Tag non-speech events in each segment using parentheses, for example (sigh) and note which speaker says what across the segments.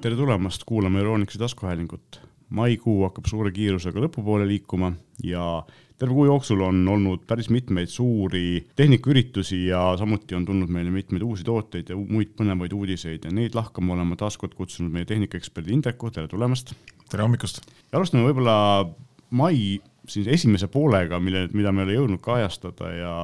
Speaker 1: tere tulemast kuulama Euronixi taskuhäälingut. maikuu hakkab suure kiirusega lõpupoole liikuma ja terve kuu jooksul on olnud päris mitmeid suuri tehnikaüritusi ja samuti on tulnud meile mitmeid uusi tooteid ja muid põnevaid uudiseid ja neid lahkama oleme taas kord kutsunud meie tehnikaeksperdi Indreku, tere tulemast.
Speaker 2: tere hommikust.
Speaker 1: ja alustame võib-olla mai siis esimese poolega, mille, mida me ei ole jõudnud kajastada ja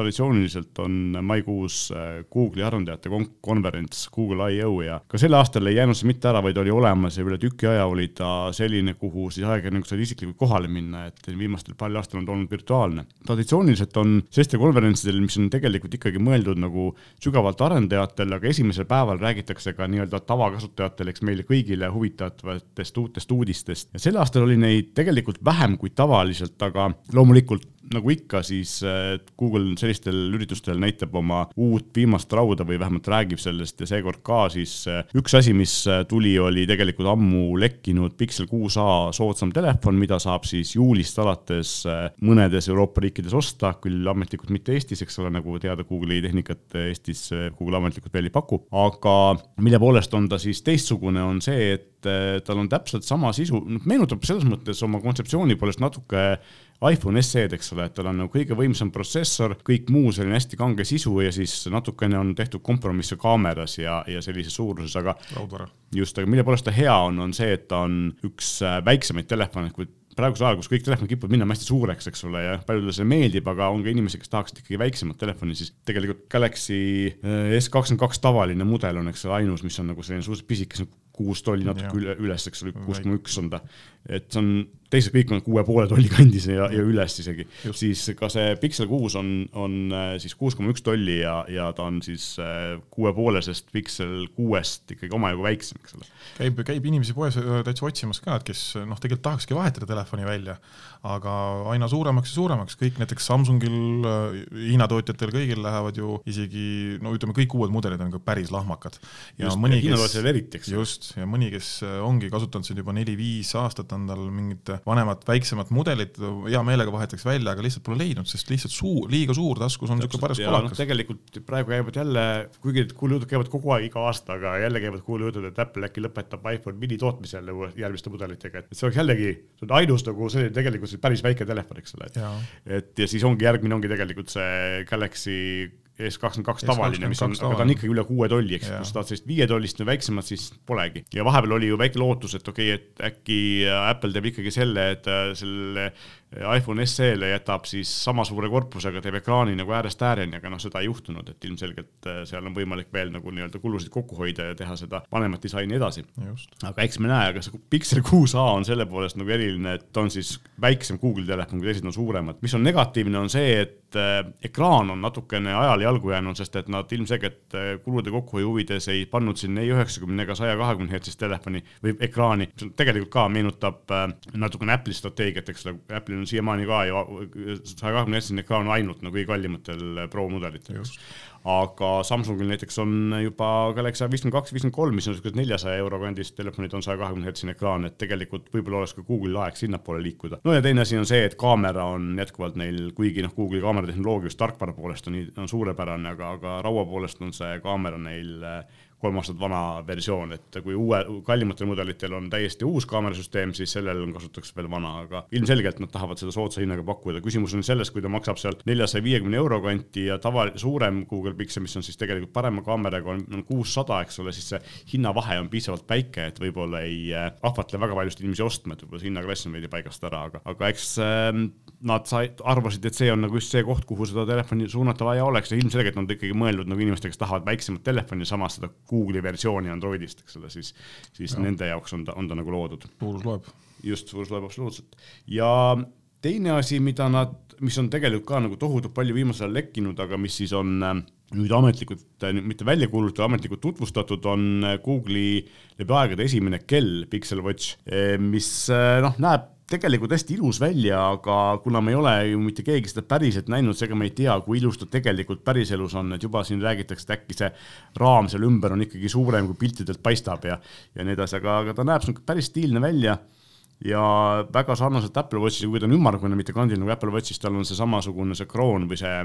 Speaker 1: traditsiooniliselt on maikuus äh, Google'i arendajate konverents Google I.O ja ka sel aastal ei jäänud see mitte ära, vaid oli olemas ja üle tüki aja oli ta selline, kuhu siis ajakirjanikud said isiklikult kohale minna, et viimastel paljudel aastal on ta olnud virtuaalne. traditsiooniliselt on sellistel konverentsidel, mis on tegelikult ikkagi mõeldud nagu sügavalt arendajatele, aga esimesel päeval räägitakse ka nii-öelda tavakasutajatele, eks meile kõigile huvitavatest uutest uudistest ja sel aastal oli neid tegelikult vähem kui tavaliselt, aga loomulikult nagu ikka, siis äh, Google sellistel üritustel näitab oma uut viimast rauda või vähemalt räägib sellest ja seekord ka siis äh, üks asi, mis äh, tuli, oli tegelikult ammu lekkinud Pixel 6a soodsam telefon, mida saab siis juulist alates mõnedes Euroopa riikides osta, küll ametlikult mitte Eestis, eks ole, nagu teada, Google'i tehnikat Eestis Google ametlikult veel ei paku, aga mille poolest on ta siis teistsugune, on see, et tal on täpselt sama sisu, meenutab selles mõttes oma kontseptsiooni poolest natuke iPhone SE-d, eks ole, et tal on nagu kõige võimsam protsessor, kõik muu selline hästi kange sisu ja siis natukene on tehtud kompromisse kaameras ja, ja sellises suuruses, aga. just, aga mille poolest ta hea on, on see, et ta on üks äh, väiksemaid telefone, kui praegusel ajal, kus kõik telefonid kipuvad minema hästi suureks, eks ole, ja paljudele see meeldib, aga on ka inimesi, kes tahaksid ikkagi väiksemat telefoni, siis tegelikult Galaxy äh, S kakskümmend kaks tavaline mudel on, eks ole, ainus, mis on nagu selline suhteliselt pisikese kuus tolli natuke üle, üles, eks ole, kuus koma üks on ta. et see on teised kõik on kuue poole tolli kandis ja, ja üles isegi, siis ka see Pixel kuus on, on äh, siis kuus koma üks tolli ja, ja ta on siis äh, kuuepoolesest Pixel kuuest ikkagi omajagu väiksem, eks ole.
Speaker 2: käib, käib inimesi poes äh, täitsa otsimas ka, et kes noh, tegelikult tahakski vahetada telefoni välja, aga aina suuremaks ja suuremaks, kõik näiteks Samsungil, Hiina tootjatel kõigil lähevad ju isegi no ütleme, kõik uued mudelid on ka päris lahmakad.
Speaker 1: ja just, mõni, kes, eriti,
Speaker 2: just, ja mõni, kes ongi kasutanud siin juba neli-viis aastat, on tal mingit vanemat, väiksemat mudelit hea meelega vahetaks välja, aga lihtsalt pole leidnud, sest lihtsalt suur, liiga suur taskus on niisugune paras kolakas
Speaker 1: no,. tegelikult praegu käivad jälle, kuigi kuulujutud käivad kogu aeg iga aasta, aga jälle käivad kuulujutud, et Apple äkki lõpetab iPhone mini tootmise jälle järgmiste mudelitega, et see oleks jällegi, see on ainus nagu selline tegelikult päris väike telefon, eks ole. et ja siis ongi järgmine ongi tegelikult see Galaxy S kakskümmend kaks tavaline, mis on, aga ta on ikkagi üle kuue tolli, eks, kui sa tahad sellist viietollist või väiksemat, siis polegi. ja vahepeal oli ju väike lootus, et okei okay,, et äkki Apple teeb ikkagi selle, et äh, selle iPhone SE-le jätab siis sama suure korpusega, teeb ekraani nagu äärest ääreni, aga noh, seda ei juhtunud, et ilmselgelt äh, seal on võimalik veel nagu nii-öelda kulusid kokku hoida ja teha seda vanemat disaini edasi. aga eks me näe, aga see Pixel 6a on selle poolest nagu eriline, et on siis väiksem Google'i telefon, kui teised on suuremad. mis on negatiivne, on see, et äh, ekraan on natukene ajale jalgu jäänud, sest et nad ilmselgelt äh, kulude kokkuhoiu huvides ei pannud sinna ei üheksakümne ega saja kahekümne hertsist telefoni või ekraani, mis tegelikult ka meenutab natukene Apple'i strateegiat, eks ole, Apple'il on siiamaani ka ju saja kahekümne hertsine ekraan ainult nagu kõige kallimatel Pro mudelitel aga Samsungil näiteks on juba Galaxy A52, viiskümmend kolm, mis on niisugused neljasaja euro kandis telefonid, on saja kahekümne hertsine ekraan, et tegelikult võib-olla oleks ka Google'il aeg sinnapoole liikuda. no ja teine asi on see, et kaamera on jätkuvalt neil, kuigi noh, Google'i kaameratehnoloogia just tarkvara poolest on, on suurepärane, aga, aga raua poolest on see kaamera neil kolm aastat vana versioon, et kui uue, kallimatel mudelitel on täiesti uus kaamerasüsteem, siis sellel on kasutatakse veel vana, aga ilmselgelt nad tahavad seda soodsa hinnaga pakkuda. küsimus on selles, kui ta maksab seal neljasaja viiekümne euro kanti ja tava, suurem Google Pixel, mis on siis tegelikult parema kaameraga, on, kuussada, eks ole, siis see hinnavahe on piisavalt väike, et võib-olla ei äh, ahvatle väga paljusid inimesi ostma, et võib-olla see hinnaklass on veidi paigast ära, aga, aga eks äh, nad said, arvasid, et see on nagu just see koht, kuhu seda telefoni suunata vaja oleks ja ilmselgelt nad ikkagi mõelnud nagu inimestele, kes tahavad väiksemat telefoni, samas seda Google'i versiooni Androidist, eks ole, siis, siis ja. nende jaoks on ta, on ta nagu loodud.
Speaker 2: suurus loeb.
Speaker 1: just, suurus loeb absoluutselt. ja teine asi, mida nad, mis on tegelikult ka nagu tohutult palju viimasel ajal lekkinud, aga mis siis on äh, nüüd ametlikult, äh, mitte välja kuulutatud, ametlikult tutvustatud, on äh, Google'i läbi aegade esimene kell, Pixel Watch, mis noh, näeb tegelikult hästi ilus välja, aga kuna me ei ole ju mitte keegi seda päriselt näinud, seega me ei tea, kui ilus ta tegelikult päriselus on, et juba siin räägitakse, et äkki see raam seal ümber on ikkagi suurem, kui piltidelt paistab ja, ja nii edasi, aga, aga ta näeb päris stiilne välja ja väga sarnaselt Apple Watchiga, kui ta on ümmargune, mitte kandiline nagu Apple Watchis, tal on see samasugune see kroon või see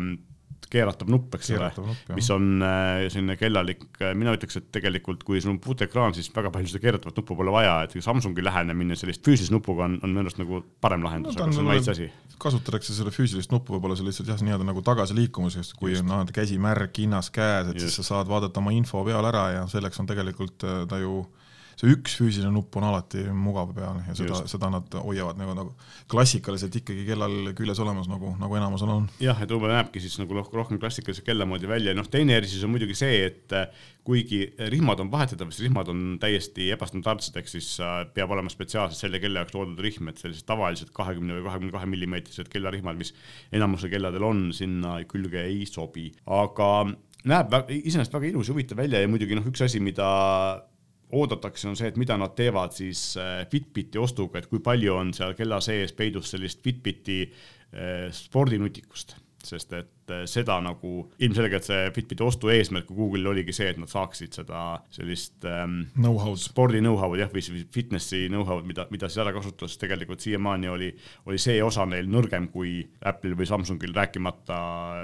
Speaker 1: keeratav nupp, eks ole, mis on äh, selline kellalik, mina ütleks, et tegelikult kui sul on puuteekraan, siis väga palju seda keeratavat nuppu pole vaja, et Samsungi lähenemine sellist füüsilise nupuga on, on minu arust nagu parem lahendus no,, aga see on maitse asi.
Speaker 2: kasutatakse selle füüsilist nuppu võib-olla see lihtsalt jah, nii-öelda nagu tagasiliikumiseks, kui on no, käsi märg, hinnas käes, et Just. siis sa saad vaadata oma info peale ära ja selleks on tegelikult äh, ta ju see üks füüsiline nupp on alati mugav peal ja seda, seda nad hoiavad nagu, nagu klassikaliselt ikkagi kellal küljes olemas, nagu, nagu enamusel on.
Speaker 1: jah, et võib-olla näebki siis nagu rohkem klassikalise kella moodi välja, noh, teine erisus on muidugi see, et äh, kuigi rihmad on vahetatavad, siis rihmad on täiesti ebastandardsed, ehk siis peab olema spetsiaalselt selle kella jaoks loodud rihm, et sellised tavalised kahekümne või kahekümne kahe millimeetrised kellarihmad, mis enamusel kelladel on, sinna külge ei sobi, aga näeb iseenesest väga ilus ja huvitav välja ja muidugi noh, üks asi, mida oodatakse, on see, et mida nad teevad siis äh, Fitbiti ostuga, et kui palju on seal kella sees peidus sellist Fitbiti äh, spordinutikust, sest et eh, seda nagu ilmselgelt see Fitbiti ostu eesmärk Google'il oligi see, et nad saaksid seda sellist ähm,
Speaker 2: know-how'd,
Speaker 1: spordi know-how'd jah, või fitnessi know-how'd, mida, mida siis ära kasutas, tegelikult siiamaani oli, oli see osa neil nõrgem kui Apple'il või Samsungil, rääkimata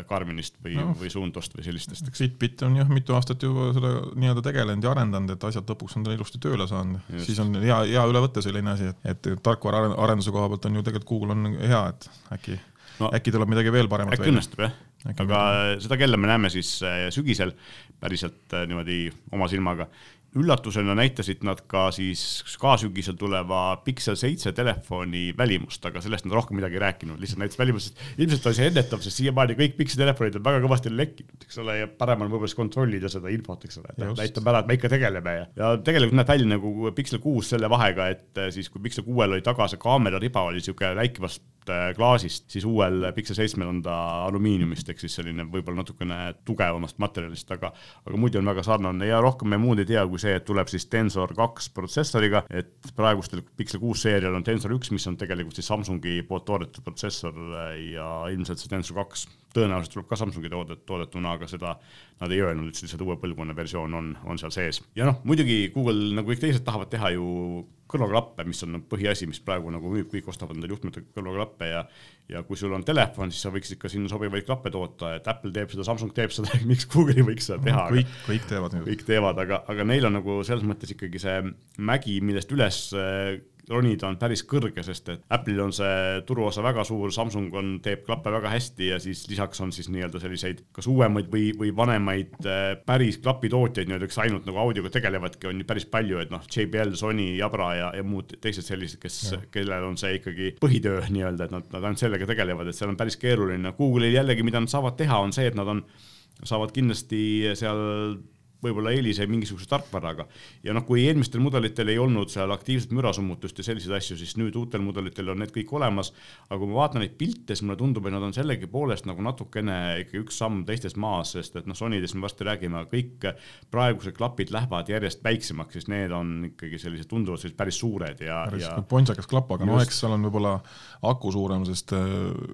Speaker 1: Garminist või no,, või Suundost või sellistest.
Speaker 2: Fitbit on jah mitu aastat juba seda nii-öelda tegelenud ja arendanud, et asjad lõpuks on tal ilusti tööle saanud, siis on hea, hea üle võtta selline asi, et, et tarkvaraarenduse koha pealt on ju tegelikult Google on hea, et äkki no, äkki tuleb midagi veel paremat
Speaker 1: äkki õnnestub jah. Aga seda kella me näeme siis äh, sügisel päriselt äh, niimoodi oma silmaga üllatusena näitasid nad ka siis ka sügisel tuleva Pixel seitse telefoni välimust, aga sellest nad rohkem midagi ei rääkinud, lihtsalt näitas välimust, ilmselt oli see ennetav, sest siiamaani kõik Pixel telefonid on väga kõvasti lekkinud, eks ole, ja parem on võib-olla siis kontrollida seda infot, eks ole, et näitame ära, et me ikka tegeleme ja, ja tegelikult näeb välja nagu Pixel kuus selle vahega, et äh, siis kui Pixel kuuel oli taga see kaamera riba oli sihuke läikivast äh, klaasist, siis uuel Pixel seitsmel on ta alumiiniumist, ehk siis selline võib-olla natukene tugevamast materjalist, aga, aga muidu on väga sarnane. Ja rohkem me muud ei tea, kui see, et tuleb siis Tensor kaks protsessoriga, et praegustel Pixel kuus seerial on Tensor üks, mis on tegelikult siis Samsungi poolt toodetud protsessor ja ilmselt see Tensor kaks tõenäoliselt tuleb ka Samsungi toodet, toodetuna, aga seda nad ei öelnud, ütlesid lihtsalt uue põlvkonna versioon on, on seal sees. ja noh, muidugi Google nagu kõik teised tahavad teha ju kõrvaklappe, mis on põhiasi, mis praegu nagu müüb, kõik ostavad endale juhtmete kõrvaklappe ja ja kui sul on telefon, siis sa võiksid ka sinna sobivaid klappe toota, et Apple teeb seda, Samsung teeb seda, (laughs) miks Google ei võiks seda teha?
Speaker 2: kõik, kõik teevad.
Speaker 1: kõik teevad, aga, aga neil on nagu selles mõttes ikkagi see mägi, millest üles ronida on päris kõrge, sest et Apple'il on see turuosa väga suur, Samsung on, teeb klappe väga hästi ja siis lisaks on siis nii-öelda selliseid kas uuemaid või, või vanemaid äh, päris klapitootjaid nii-öelda, kes ainult nagu audioga tegelevadki, on ju päris palju, et noh, JBL, Sony, Jabra ja, ja muud teised sellised, kes, kellel on see ikkagi põhitöö nii-öelda, et nad, nad ainult sellega tegelevad, et seal on päris keeruline. Google'il jällegi, mida nad saavad teha, on see, et nad on, saavad kindlasti seal võib-olla eelise mingisuguse tarkvaraga. ja noh, kui eelmistel mudelitel ei olnud seal aktiivset mürasummutust ja selliseid asju, siis nüüd uutel mudelitel on need kõik olemas. aga kui ma vaatan neid pilte, siis mulle tundub, et nad on sellegipoolest nagu natukene ikka üks samm teistest maas, sest et noh, Sonydest me varsti räägime, aga kõik praegused klapid lähevad järjest väiksemaks, sest need on ikkagi sellised tunduvalt sellised päris suured ja.
Speaker 2: päris ja... pontsakas klapp, aga no eks seal on võib-olla aku suurem, sest äh,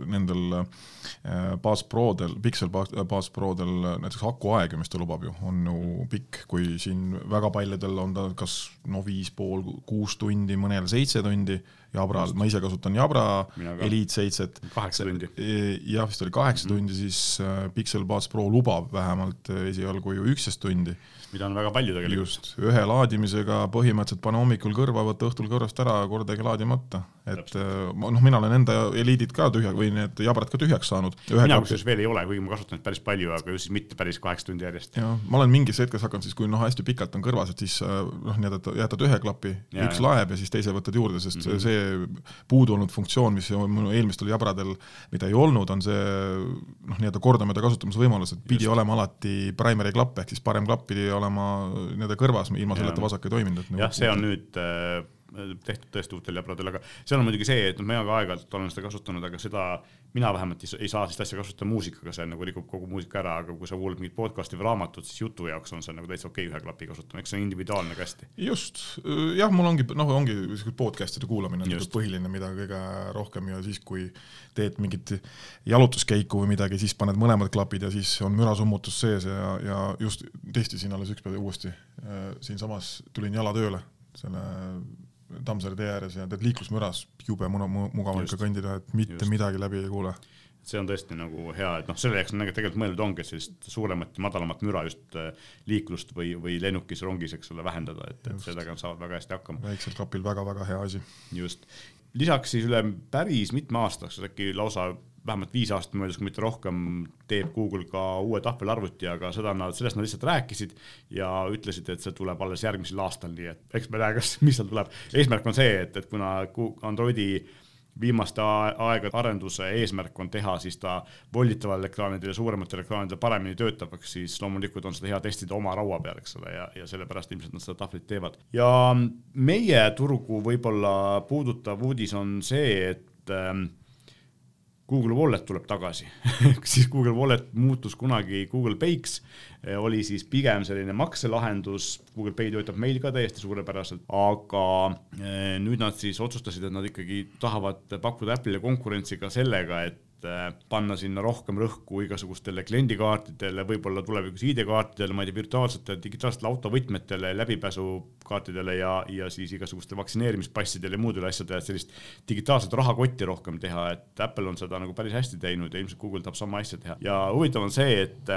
Speaker 2: nendel äh, Bass Prodel, Pixel Bass Prodel näiteks akuaeg, mis ta lubab ju, on ju pikk, kui siin väga paljudel on ta kas no viis pool, kuus tundi, mõnel seitse tundi, Jabral, ma ise kasutan Jabra Elite seitset.
Speaker 1: kaheksa tundi.
Speaker 2: E, jah, vist oli kaheksa mm -hmm. tundi, siis äh, Pixel Buds Pro lubab vähemalt äh, esialgu ju üksteist tundi
Speaker 1: mida on väga palju tegelikult.
Speaker 2: just, ühe laadimisega põhimõtteliselt pane hommikul kõrva, võta õhtul kõrvast ära, kordagi laadimata. Et äh, noh, mina olen enda eliidid ka tühja või need jabrad ka tühjaks saanud.
Speaker 1: mina kusjuures veel ei ole, kuigi ma kasutan neid päris palju, aga just mitte päris kaheksa tundi järjest.
Speaker 2: jah, ma olen mingis hetkes hakanud siis, kui noh, hästi pikalt on kõrvas, et siis äh, noh, nii-öelda jätad ühe klapi, üks laeb ja siis teise võtad juurde, sest mm -hmm. see puudunud funktsioon, mis minu eelmistel jabradel, mida ei olnud, on see noh, nii-öelda kordamööda kasutamise võimalus, et pidi just. olema alati primary klapp ehk siis parem klapp pidi olema nii-öelda kõrvas, ilma selleta vasak ei toiminud,
Speaker 1: nagu jah, see on nüüd äh, tehtud tõesti uutel jabradel, aga seal on muidugi see, et noh, mina ka aeg-ajalt olen seda kasutanud, aga seda mina vähemalt ei, ei saa sellist asja kasutada muusikaga, see nagu rikub kogu muusika ära, aga kui sa kuulad mingit podcast'i või raamatut, siis jutu jaoks on see nagu täitsa okei okay, ühe klapi kasutamine, eks see on individuaalne ka hästi.
Speaker 2: just, jah, mul ongi, noh, ongi podcast'ide kuulamine on põhiline, mida kõige rohkem ja siis, kui teed mingit jalutuskäiku või midagi, siis paned mõlemad klapid ja siis on mürasummutus sees ja, ja just testisin alles üks päev uuesti äh, siinsamas tulin jala tööle selle Tammsaare tee ääres ja tead liiklusmüras jube mugav ikka kõndida, et mitte just. midagi läbi ei kuule
Speaker 1: see on tõesti nagu hea, et noh, selle jaoks on tegelikult mõeldud ongi, sellist suuremat ja madalamat müra just äh, liiklust või, või lennukis, rongis, eks ole, vähendada, et, et sellega nad saavad väga hästi hakkama.
Speaker 2: väiksel kapil väga-väga hea asi.
Speaker 1: just, lisaks siis üle päris mitme aasta, äkki lausa vähemalt viis aastat möödas, kui mitte rohkem, teeb Google ka uue tahvelarvuti, aga seda nad, sellest nad lihtsalt rääkisid ja ütlesid, et see tuleb alles järgmisel aastal, nii et eks me näe, kas, mis seal tuleb. eesmärk on see, et, et kuna Androidi viimaste aegade arenduse eesmärk on teha siis ta volditaval ekraanidel ja suurematel ekraanidel paremini töötavaks, siis loomulikult on seda hea testida oma raua peal, eks ole, ja, ja sellepärast ilmselt nad seda tahvlit teevad. ja meie turgu võib-olla puudutav uudis on see, et ähm, Google Wallet tuleb tagasi. (laughs) Siis Google Wallet muutus kunagi Google Pay'ks, oli siis pigem selline makselahendus, Google Pay töötab meil ka täiesti suurepäraselt, aga eh, nüüd nad siis otsustasid, et nad ikkagi tahavad pakkuda Apple'ile konkurentsi ka sellega, et Äh, panna sinna rohkem rõhku igasugustele kliendikaartidele, võib-olla tulevikus ID-kaartidele, ma ei tea, virtuaalsetele digitaalsetele autovõtmetele, läbipääsukaartidele ja, ja siis igasugustele vaktsineerimispassidele ja muudele asjadele, et sellist digitaalset rahakotti rohkem teha, et Apple on seda nagu päris hästi teinud ja ilmselt Google tahab sama asja teha. ja huvitav on see, et,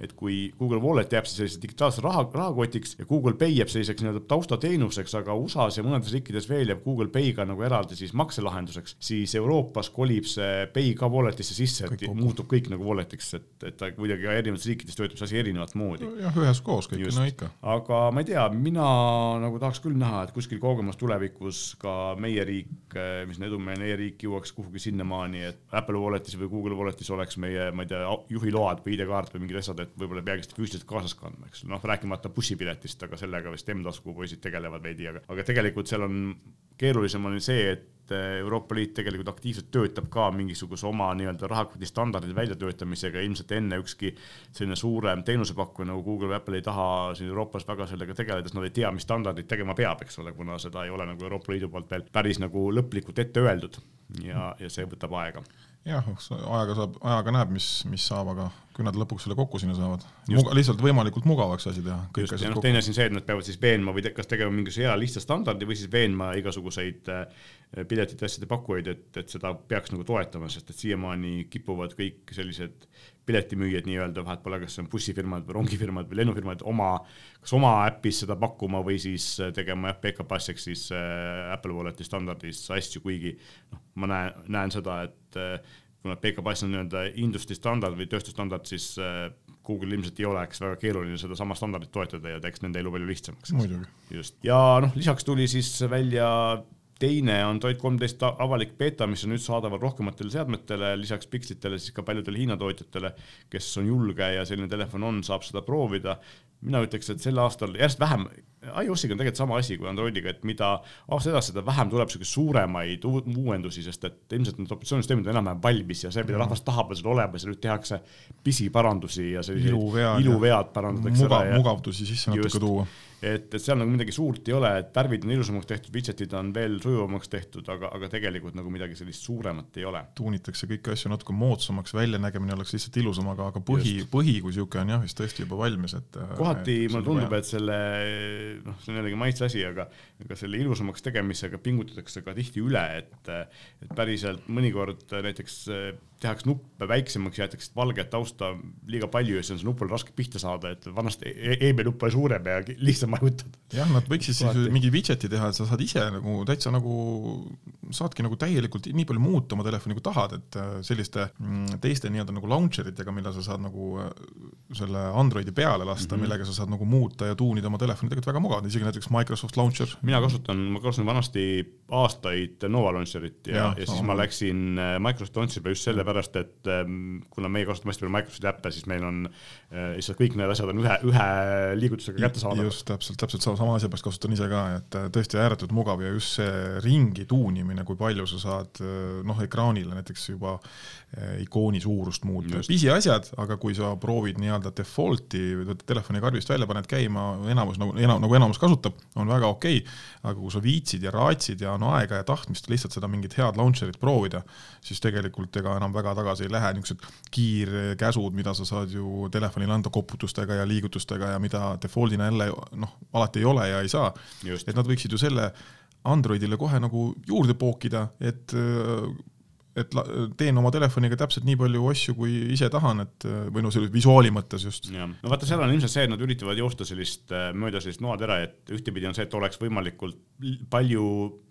Speaker 1: et kui Google Wallet jääb siis selliseks digitaalseks raha, rahakotiks ja Google Pay jääb selliseks nii-öelda taustateenuseks, aga USA-s ja mõnedes riikides veel jääb Google Pay ka nagu eraldi siis makselahenduseks, siis Euroopas kolib see Pay ka wallet'isse sisse, et kõik muutub kõik nagu wallet'iks, et, et ta kuidagi erinevates riikides töötab see asi erinevat moodi.
Speaker 2: jah, üheskoos kõik, no ikka.
Speaker 1: aga ma ei tea, mina nagu tahaks küll näha, et kuskil kaugemas tulevikus ka meie riik, mis on edumeelne e-riik, jõuaks kuhugi sinnamaani, et Apple Wallet'is või Google Wallet'is oleks meie, ma ei tea, juhiload või ID-kaart või mingid asjad, et võib-olla ei peagi seda füüsiliselt kaasas kandma, eks. Noh, rääkimata bussipiletist, aga sellega vist M-tasku poisid tegelevad veidi, aga, aga tegelikult seal on keerulisem on see, et Euroopa Liit tegelikult aktiivselt töötab ka mingisuguse oma nii-öelda rahakoti standardide väljatöötamisega, ilmselt enne ükski selline suurem teenusepakkuja nagu Google või Apple ei taha siin Euroopas väga sellega tegeleda, sest nad ei tea, mis standardid tegema peab, eks ole, kuna seda ei ole nagu Euroopa Liidu poolt veel päris nagu lõplikult ette öeldud. Ja, ja see võtab aega
Speaker 2: jah, ajaga saab, ajaga näeb, mis, mis saab, aga kui nad lõpuks selle kokku sinna saavad. Lihtsalt võimalikult mugavaks asi teha.
Speaker 1: just, ja noh, teine asi on see, et nad peavad siis veenma või te, kas tegema mingisuguse hea lihtsa standardi või siis veenma igasuguseid äh, piletite asjade pakkujaid, et, et seda peaks nagu toetama, sest et siiamaani kipuvad kõik sellised piletimüüjad nii-öelda, vahet pole, kas see on bussifirmad või rongifirmad või lennufirmad, oma, kas oma äpis seda pakkuma või siis tegema jah, backup asjaks siis äh, Apple Walleti standardis asju, kuigi noh, ma näen, näen seda, et äh, kuna PKBAS on nii-öelda industry standard või tööstusstandard, siis äh, Google ilmselt ei oleks väga keeruline sedasama standardit toetada ja teeks nende elu palju lihtsamaks. just, ja noh, lisaks tuli siis välja teine Android kolmteist avalik beeta, mis on nüüd saadaval rohkematele seadmetele, lisaks Pixlitele siis ka paljudele Hiina tootjatele, kes on julge ja selline telefon on, saab seda proovida. mina ütleks, et sel aastal järjest vähem, iOS-iga on tegelikult sama asi kui Androidiga, et mida aasta edasi, seda vähem tuleb siukseid suuremaid uuendusi, sest et ilmselt need operatsioonisüsteemid on enam-vähem valmis ja see, mida rahvas tahab, on seal olemas ja nüüd tehakse pisiparandusi ja selliseid iluvead, iluvead parandatakse
Speaker 2: mugav, ära ja mugavdusi sisse natuke tuua
Speaker 1: et, et seal nagu midagi suurt ei ole, et värvid on ilusamaks tehtud, widget'id on veel sujuvamaks tehtud, aga, aga tegelikult nagu midagi sellist suuremat ei ole.
Speaker 2: tuunitakse kõiki asju natuke moodsamaks, väljanägemine oleks lihtsalt ilusam, aga, aga põhi, põhi kui niisugune on jah, vist tõesti juba valmis, et
Speaker 1: kohati et mulle tundub, et selle noh, see on jällegi maitse asi, aga aga selle ilusamaks tegemisega pingutatakse ka tihti üle, et et päriselt mõnikord näiteks tehakse nuppe väiksemaks, jäetakse valget tausta liiga palju ja siis on see nupul raske pihta saada, et vanasti e-mail nupp oli suurem ja lihtsam majutada.
Speaker 2: jah, nad võiksid siis mingi widget'i teha, et sa saad ise nagu täitsa nagu, saadki nagu täielikult nii palju muuta oma telefoni, kui tahad, et äh, selliste mm, teiste nii-öelda nagu launcher itega, mille sa saad nagu äh, selle Androidi peale lasta mm, -hmm. millega sa saad nagu muuta ja tuunida oma telefoni, tegelikult väga mugav, isegi näiteks Microsoft Launcher.
Speaker 1: Mina kasutan, ma kasutasin vanasti aastaid Nova Launcherit ja, ja, ja siis ma läksin äh, Microsoft Launcheri peale just sellepärast, et ähm, kuna meie kasutame hästi palju Microsofti äppe, siis meil on lihtsalt kõik need asjad on ühe, ühe liigutusega kättesaadavad.
Speaker 2: just, täpselt, täpselt sama asja pärast kasutan ise ka, et äh, tõesti ääretult mugav ja just see ringi tuunimine, kui palju sa saad äh, noh, ekraanile näiteks juba äh, ikooni suurust muuta, pisiasjad, aga kui sa proovid nii-öelda default'i, telefoni karbist välja, paned käima, enamus nagu enam, nagu enamus kasutab, on väga okei okay., aga kui sa viitsid ja raatsid ja on aega ja tahtmist lihtsalt seda mingit head launcher'it proovida, siis tegelikult ega enam väga tagasi ei lähe, niisugused kiirkäsud, mida sa saad ju telefonile anda koputustega ja liigutustega ja mida default'ina jälle noh, alati ei ole ja ei saa. et nad võiksid ju selle Androidile kohe nagu juurde pookida, et et teen oma telefoniga täpselt nii palju asju, kui ise tahan, et või noh, selle visuaali mõttes just.
Speaker 1: no vaata, seal on ilmselt see, et nad üritavad joosta sellist mööda sellist noatera, et ühtepidi on see, et oleks võimalikult palju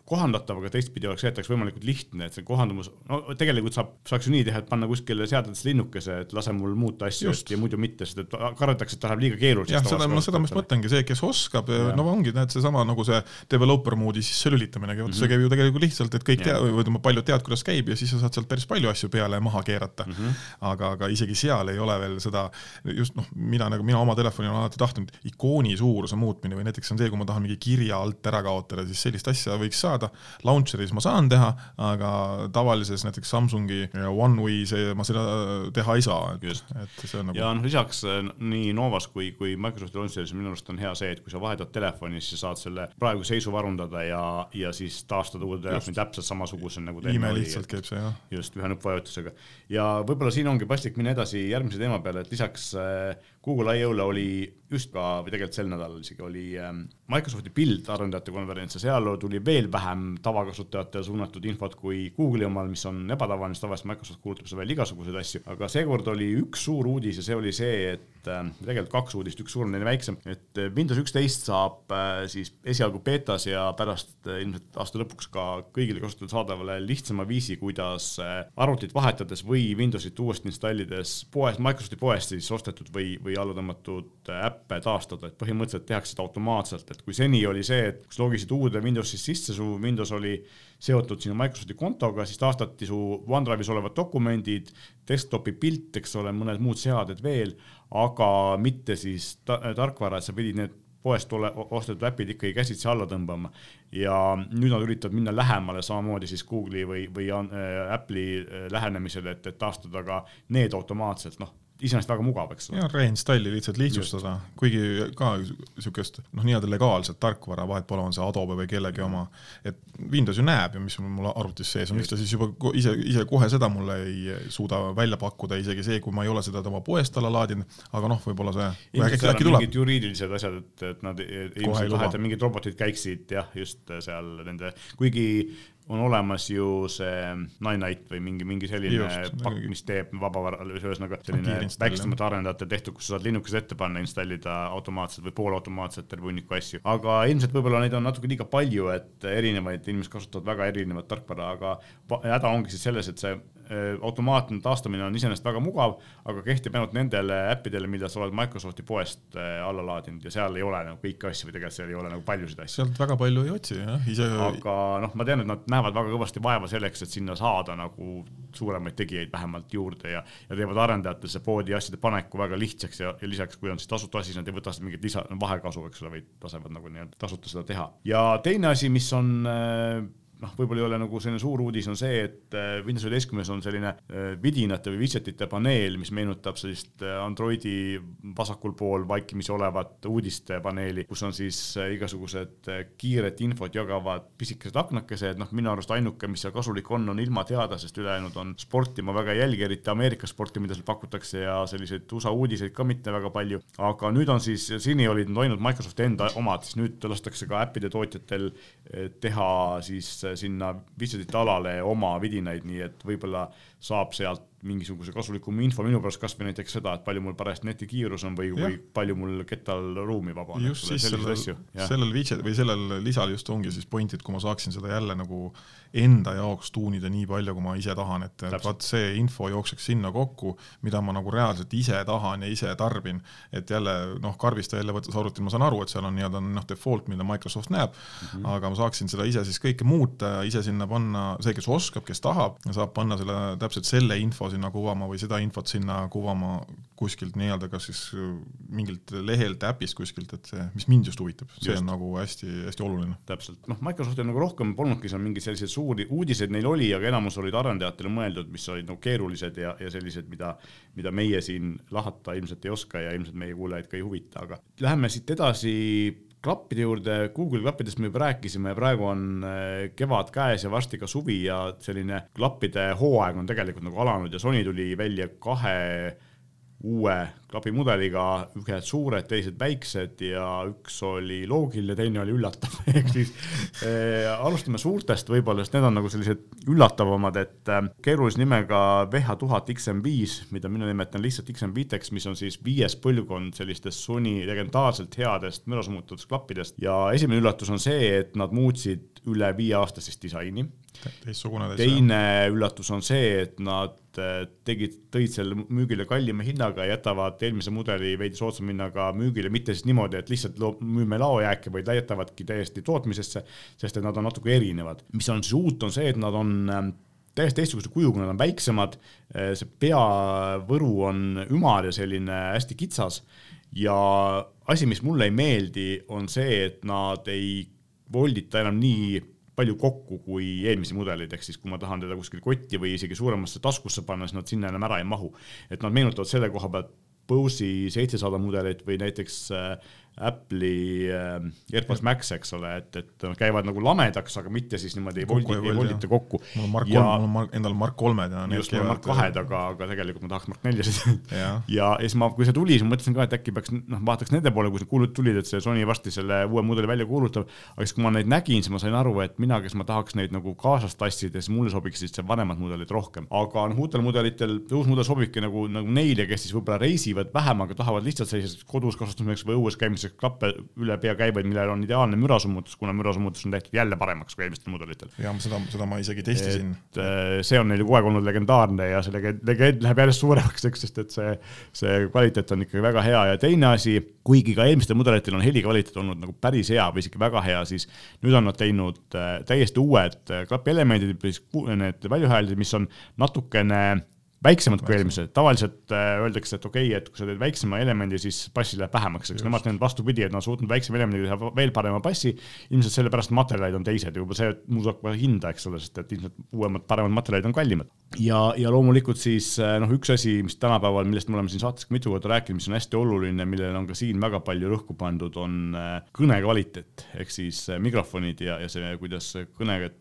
Speaker 1: kohandatav, aga teistpidi oleks see, et oleks võimalikult lihtne, et see kohandumus, no tegelikult saab, saaks ju nii teha, et panna kuskile seadetesse linnukese, et lase mul muuta asju ja muidu mitte, sest et kardetakse, et läheb liiga keeruliseks.
Speaker 2: jah, seda, no seda ma just mõtlengi, see, kes oskab, no ongi, näed, seesama nagu see developer moodi sisse lülitamine, vot mm -hmm. see mhm. käib ju tegelikult lihtsalt, et kõik teavad, või ütleme, paljud teavad, kuidas käib ja siis sa saad sealt päris palju asju peale ja maha keerata mm. -hmm. aga, aga isegi seal ei ole veel seda, just noh, mina nagu, mina oma telefonil olen alati tahtnud ikooni suuruse muutmine või näiteks on see, kui ma tahan mingi kirja alt ära kaotada, siis sellist asja võiks saada. Launcher Raspberry's ma saan teha, aga tavalises näiteks Samsungi Oneway see, ma seda teha ei saa, et, et see on
Speaker 1: nagu. ja noh, lisaks äh, nii Novas kui, kui Microsofti Launcheris minu arust on hea see, et kui sa vahetad telefoni, siis sa saad selle praeguse seisu varundada ja, ja siis taastada uude telefoni täpselt samasuguse nagu
Speaker 2: imelihtsalt käib see jah.
Speaker 1: just, ühe nuppvajutusega. ja võib-olla siin ongi paslik minna edasi järgmise teema peale, et lisaks äh, Google I.O.-le oli just ka, või tegelikult sel nädalal isegi oli ähm, Microsofti pildarendajate konverents ja seal tuli veel vähem tavakasutajatele suunatud infot kui Google'i omal, mis on ebatavaline, sest tavaliselt Microsoft kuulutab seal veel igasuguseid asju, aga seekord oli üks suur uudis ja see oli see, et äh, tegelikult kaks uudist, üks suurem, teine väiksem, et äh, Windows üksteist saab äh, siis esialgu betas ja pärast ilmselt aasta lõpuks ka kõigile kasutajatele saadavale lihtsama viisi, kuidas arvutit vahetades või Windowsit uuesti installides poes, Microsofti poest siis ostetud või, või alla tõmmatud äppe taastada, et põhimõtteliselt tehakse seda automaatselt, et kui seni oli see, et kui sa logisid uude Windowsist sisse, su Windows oli seotud sinu Microsofti kontoga, siis taastati su OneDrive'is olevad dokumendid, desktopi pilt, eks ole, mõned muud seaded veel, aga mitte siis ta tarkvara, et sa pidid need poest ole, ostetud äpid ikkagi käsitsi alla tõmbama. Ja nüüd nad üritavad minna lähemale samamoodi siis Google'i või, või äh, Apple'i äh, lähenemisele, et, et taastada ka need automaatselt, noh iseenesest väga mugav, eks
Speaker 2: ole. ja reinstalli lihtsalt lihtsustada, kuigi ka niisugust noh, nii-öelda legaalset tarkvara, vahet pole, on see Adobe või kellegi oma, et Windows ju näeb ju, mis mul arvutis sees on, miks ta siis juba ise, ise kohe seda mulle ei suuda välja pakkuda, isegi see, kui ma ei ole seda tema poest alla laadinud, aga noh, võib-olla see
Speaker 1: äkki, äkki tuleb. mingid juriidilised asjad, et, et nad ilmselt ei taha, et mingid robotid käiksid jah, just seal nende, kuigi on olemas ju see Nine-Night või mingi, mingi selline Just, pakk, mis teeb vabavara, ühesõnaga selline väiksemate arendajate tehtud, kus sa saad linnukese ette panna, installida automaatselt või poolautomaatselt terve hunniku asju. aga ilmselt võib-olla neid on natuke liiga palju, et erinevaid inimesed kasutavad väga erinevat tarkvara, aga häda ongi siis selles, et see automaatne taastamine on iseenesest väga mugav, aga kehtib ainult nendele äppidele, mida sa oled Microsofti poest äh, alla laadinud ja seal ei ole nagu kõiki asju või tegelikult seal ei ole nagu paljusid asju.
Speaker 2: sealt väga palju ei otsi jah, ise.
Speaker 1: aga noh, ma tean, et nad näevad väga kõvasti vaeva selleks, et sinna saada nagu suuremaid tegijaid vähemalt juurde ja, ja teevad arendajatele see poodi asjade paneku väga lihtsaks ja, ja lisaks, kui on siis tasuta asi, siis nad ei võta seda mingit lisa, vahekasu, eks ole, vaid lasevad nagu nii-öelda tasuta seda teha. ja teine asi, mis on äh, noh, võib-olla ei ole nagu selline suur uudis, on see, et äh, Windows üheteistkümnes on selline äh, vidinate või widgetite paneel, mis meenutab sellist äh, Androidi vasakul pool vaikimisi olevat uudistepaneeli, kus on siis igasugused kiiret infot jagavad pisikesed aknakesed, noh, minu arust ainuke, mis seal kasulik on, on ilmateadlasest, ülejäänud on sporti, ma väga ei jälgi, eriti Ameerika sporti, mida seal pakutakse ja selliseid USA uudiseid ka mitte väga palju, aga nüüd on siis, seni olid need ainult Microsofti enda omad, siis nüüd lastakse ka äppide tootjatel teha siis sinna widget'ite alale oma vidinaid, nii et võib-olla saab sealt mingisuguse kasulikuma info minu pärast, kasvõi näiteks seda, et palju mul parajasti netikiirus on või, või palju mul kettal ruumi vaba on.
Speaker 2: just siis sellel, sellel widget või sellel lisal just ongi siis point, et kui ma saaksin seda jälle nagu enda jaoks tuunida nii palju, kui ma ise tahan, et vaat see info jookseks sinna kokku, mida ma nagu reaalselt ise tahan ja ise tarbin. et jälle noh, karbist välja võttes arvutil ma saan aru, et seal on nii-öelda noh, default, mida Microsoft näeb mm, -hmm. aga ma saaksin seda ise siis kõike muuta ise sinna panna, see, kes oskab, kes tahab, saab panna selle täpselt selle info sinna kuvama või seda infot sinna kuvama kuskilt nii-öelda kas siis äh, mingilt lehelt, äpist kuskilt, et see, mis mind just huvitab, see just. on nagu hästi-hästi oluline.
Speaker 1: täpselt, noh, Microsoftil nagu rohkem polnudki seal mingeid selliseid suuri uudiseid neil oli, aga enamus olid arendajatele mõeldud, mis olid nagu keerulised ja, ja sellised, mida, mida meie siin lahata ilmselt ei oska ja ilmselt meie kuulajaid ka ei huvita, aga läheme siit edasi klappide juurde, Google klappidest me juba rääkisime, praegu on äh, kevad käes ja varsti ka suvi ja selline klappide hooaeg on tegelikult nagu alanud ja Sony tuli välja kahe uue klapimudeliga, ühed suured, teised väiksed ja üks oli loogiline, teine oli üllatav. (laughs) Ehk siis äh, alustame suurtest võib-olla, sest need on nagu sellised üllatavamad, et äh, keerulise nimega VH1000 XM5, mida mina nimetan lihtsalt XM5-ks, mis on siis viies põlvkond sellistest Sony legendaarselt headest mürasumututest klappidest. Ja esimene üllatus on see, et nad muutsid üle viieaastasest disaini.
Speaker 2: Teistsugune täitsa.
Speaker 1: teine üllatus on see, et nad äh, tegid, tõid selle müügile kallima hinnaga ja jätavad eelmise mudeli veidi soodsama hinnaga müügile, mitte siis niimoodi, et lihtsalt müüme laojääke, vaid jätavadki täiesti tootmisesse, sest et nad on natuke erinevad. mis on siis uut, on see, et nad on ähm, täiesti teistsuguse kujuga, nad on väiksemad, äh, see peavõru on ümar ja selline hästi kitsas ja asi, mis mulle ei meeldi, on see, et nad ei voldita enam nii palju kokku kui eelmisi mudeleid, ehk siis kui ma tahan teda kuskil kotti või isegi suuremasse taskusse panna, siis nad sinna enam ära ei mahu. et nad meenutavad selle koha pealt Bose'i seitsesada mudelit või näiteks äh, Apple'i äh, AirPods Max, eks ole, et, et nad käivad nagu lamedaks, aga mitte siis niimoodi voldi, ei voldita kokku.
Speaker 2: mul on Mark ja, kolm, mul on endal Mark kolmed ja
Speaker 1: just, mul on Mark kahed, aga, aga tegelikult ma tahaks Mark neljasid (laughs) ja, ja siis ma, kui see tuli, siis ma mõtlesin ka, et äkki peaks, noh, vaataks nende poole, kui see kuulut tulid, et see Sony varsti selle uue mudeli välja kuulutab, aga siis, kui ma neid nägin, siis ma sain aru, et mina, kes ma tahaks neid nagu kaasas tassida, siis mulle sobiksid see vanemad mudelid rohkem. aga noh, uutel mudelitel, uus mudel sobibki nagu, nagu neile, kes siis võib-olla reisivad vähem, aga tahavad lihtsalt selliseks kodus kasutamiseks või õues käimiseks klappe üle pea käivaid, millel on ideaalne mürasummutus, kuna mürasummutus on tehtud jälle paremaks kui eelmistel mudelitel.
Speaker 2: ja seda, seda ma isegi testisin.
Speaker 1: Äh, see on neil kogu aeg olnud legendaarne ja see legend, legend läheb järjest suuremaks, eks, sest et see, see kvaliteet on ikkagi väga hea ja teine asi, kuigi ka eelmistel mudelitel on heli kvaliteet olnud nagu päris hea või isegi väga hea, siis nüüd on nad teinud äh, täiesti uued äh, klapielemendid, need väljuhäälid, mis on natukene väiksemad kui eelmised, tavaliselt äh, öeldakse, et okei okay,, et kui sa teed väiksema elemendi, siis bassi läheb vähemaks, eks nemad teinud vastupidi, et nad on suutnud väiksema elemendiga teha veel parema bassi. ilmselt sellepärast materjalid on teised, juba see muudab ka hinda, eks ole, sest et ilmselt uuemad, paremad materjalid on kallimad. ja, ja loomulikult siis äh, noh, üks asi, mis tänapäeval, millest me oleme siin saates ka mitu korda rääkinud, mis on hästi oluline, millele on ka siin väga palju rõhku pandud, on äh, kõne kvaliteet. Ehk siis mikrofonid ja, ja see, kuidas kõnet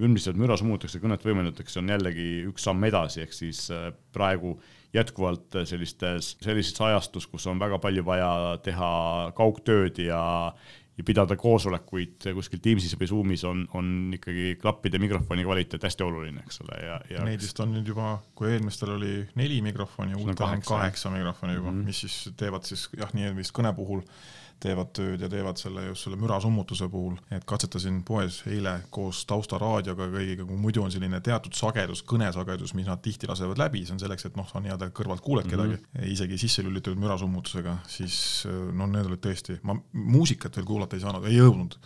Speaker 1: üldiselt müra summutakse, kõnet võimendatakse, on jällegi üks samm edasi, ehk siis äh, praegu jätkuvalt sellistes, sellises ajastus, kus on väga palju vaja teha kaugtööd ja ja pidada koosolekuid kuskil Teamsis või Zoomis on, on ikkagi klappide mikrofoni kvaliteet hästi oluline, eks ole, ja, ja.
Speaker 2: Neid vist on nüüd juba, kui eelmistel oli neli mikrofoni, uutel on kaheksa mikrofoni juba mm, -hmm. mis siis teevad siis jah, nii vist kõne puhul teevad tööd ja teevad selle just selle mürasummutuse puhul, et katsetasin poes eile koos taustaraadioga kõigiga, kui muidu on selline teatud sagedus, kõnesagedus, mis nad tihti lasevad läbi, see on selleks, et noh, sa nii-öelda kõrvalt kuuled mm -hmm. kedagi, isegi sisse lülitatud mürasummutusega, siis no need olid tõesti, ma muusikat veel kuulata ei saanud, ei jõudnud,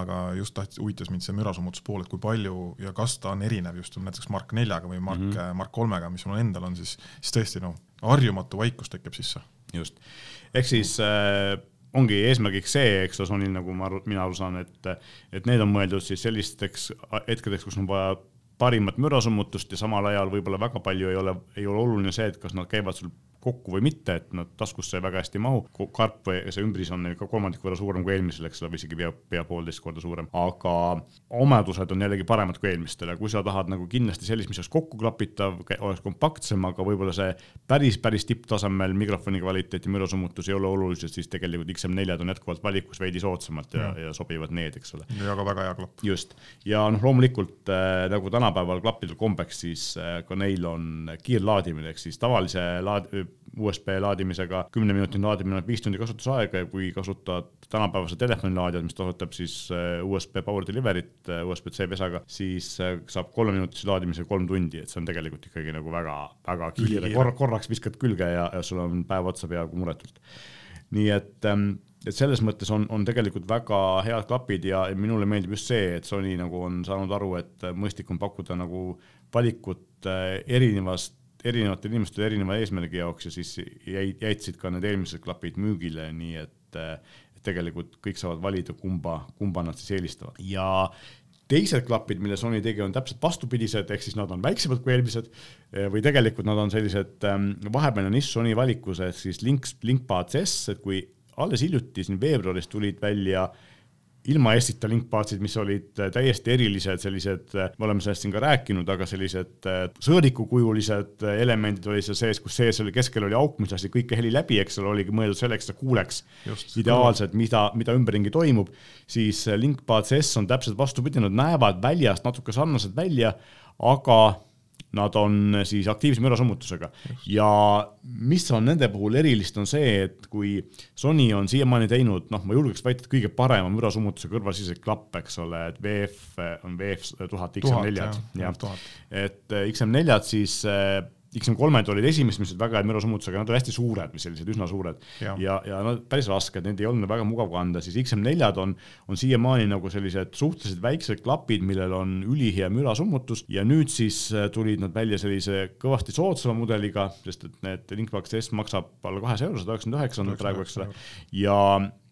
Speaker 2: aga just tahtis, huvitas mind see mürasummutuspool, et kui palju ja kas ta on erinev just näiteks Mark neljaga või Mark mm, -hmm. Mark kolmega, mis mul endal on, siis, siis tõesti noh, harjumatu vaikus tekib sisse.
Speaker 1: just, ehk siis äh ongi eesmärgiks see, eks ole, Sonil nagu ma aru, mina aru saan, et, et need on mõeldud siis sellisteks hetkedeks, kus on vaja parimat mürasummutust ja samal ajal võib-olla väga palju ei ole, ei ole oluline see, et kas nad käivad sul kokku või mitte, et nad taskusse väga hästi ei mahu. karp või see ümbris on neil ka kolmandiku võrra suurem kui eelmisel, eks ole, või isegi pea, pea poolteist korda suurem, aga omadused on jällegi paremad kui eelmistel ja kui sa tahad nagu kindlasti sellist, mis oleks kokkuklapitav, oleks kompaktsem, aga võib-olla see päris, päris tipptasemel mikrofoni kvaliteet ja mürasummutus ei ole olulised, siis tegelikult XM4-d on jätkuvalt valikus veidi soodsamad ja, ja, ja sobivad need, eks ole.
Speaker 2: ja ka väga hea klapp.
Speaker 1: just, ja noh, loomulikult äh, nagu tänapäeval klappidel kombeks, siis äh, ka neil on kiirlaadimine, ehk siis tavalise laad-, USB laadimisega. Kümne minutit laadimine on viis tundi kasutusaega ja kui kasutad tänapäevase telefonilaadijat, mis kasutab siis äh, USB power delivery't äh, USB-C pesaga, siis äh, saab kolmeminutise laadimisega kolm tundi, et see on tegelikult ikkagi nagu väga, väga kiire, korra, korraks viskad külge ja, ja sul on päev otsa peaaegu muretult. nii et, ähm, et selles mõttes on, on tegelikult väga head klapid ja minule meeldib just see, et Sony nagu on saanud aru, et mõistlik on pakkuda nagu valikut erinevast erinevatel inimestel erineva eesmärgi jaoks ja siis jäid, jätsid ka need eelmised klapid müügile, nii et, et tegelikult kõik saavad valida, kumba, kumba nad siis eelistavad. Ja teised klapid, mille Sony tegi, on täpselt vastupidised, ehk siis nad on väiksemad kui eelmised või tegelikult nad on sellised ähm, vahepealne nišš Sony valikus, ehk siis Link, LinkBuds S, et kui alles hiljuti siin veebruaris tulid välja ilma Essita linkpaatsid, mis olid äh, täiesti erilised, sellised, äh, me oleme sellest siin ka rääkinud, aga sellised äh, sõõrikukujulised elemendid olid seal sees, kus sees oli, keskel oli auk, mis lasi kõike heli läbi, eks ole, oligi mõeldud selleks, et ta kuuleks Just, ideaalselt, mida, mida ümberringi toimub, siis linkpaat CS on täpselt vastupidi, nad näevad väljast natuke sarnased välja, aga nad on siis aktiivse mürasummutusega ja mis on nende puhul erilist, on see, et kui Sony on siiamaani teinud, noh, ma julgeks väita, et kõige parema mürasummutuse kõrvasiseseid klappe, eks ole, et VF on VF tuhat XM4-d, jah, et XM4-d siis XM3-d olid esimesed, mis olid väga head mürasummutusega, nad olid hästi suured või sellised üsna suured. Ja, ja, ja nad päris rasked, neid ei olnud väga mugav kanda, siis XM4-d on, on siiamaani nagu sellised suhteliselt väiksed klapid, millel on ülihea mürasummutus ja nüüd siis äh, tulid nad välja sellise kõvasti soodsama mudeliga, sest et need Linkbox S maksab alla kahesaja euro, sada üheksakümmend üheksa on praegu, eks ole, ja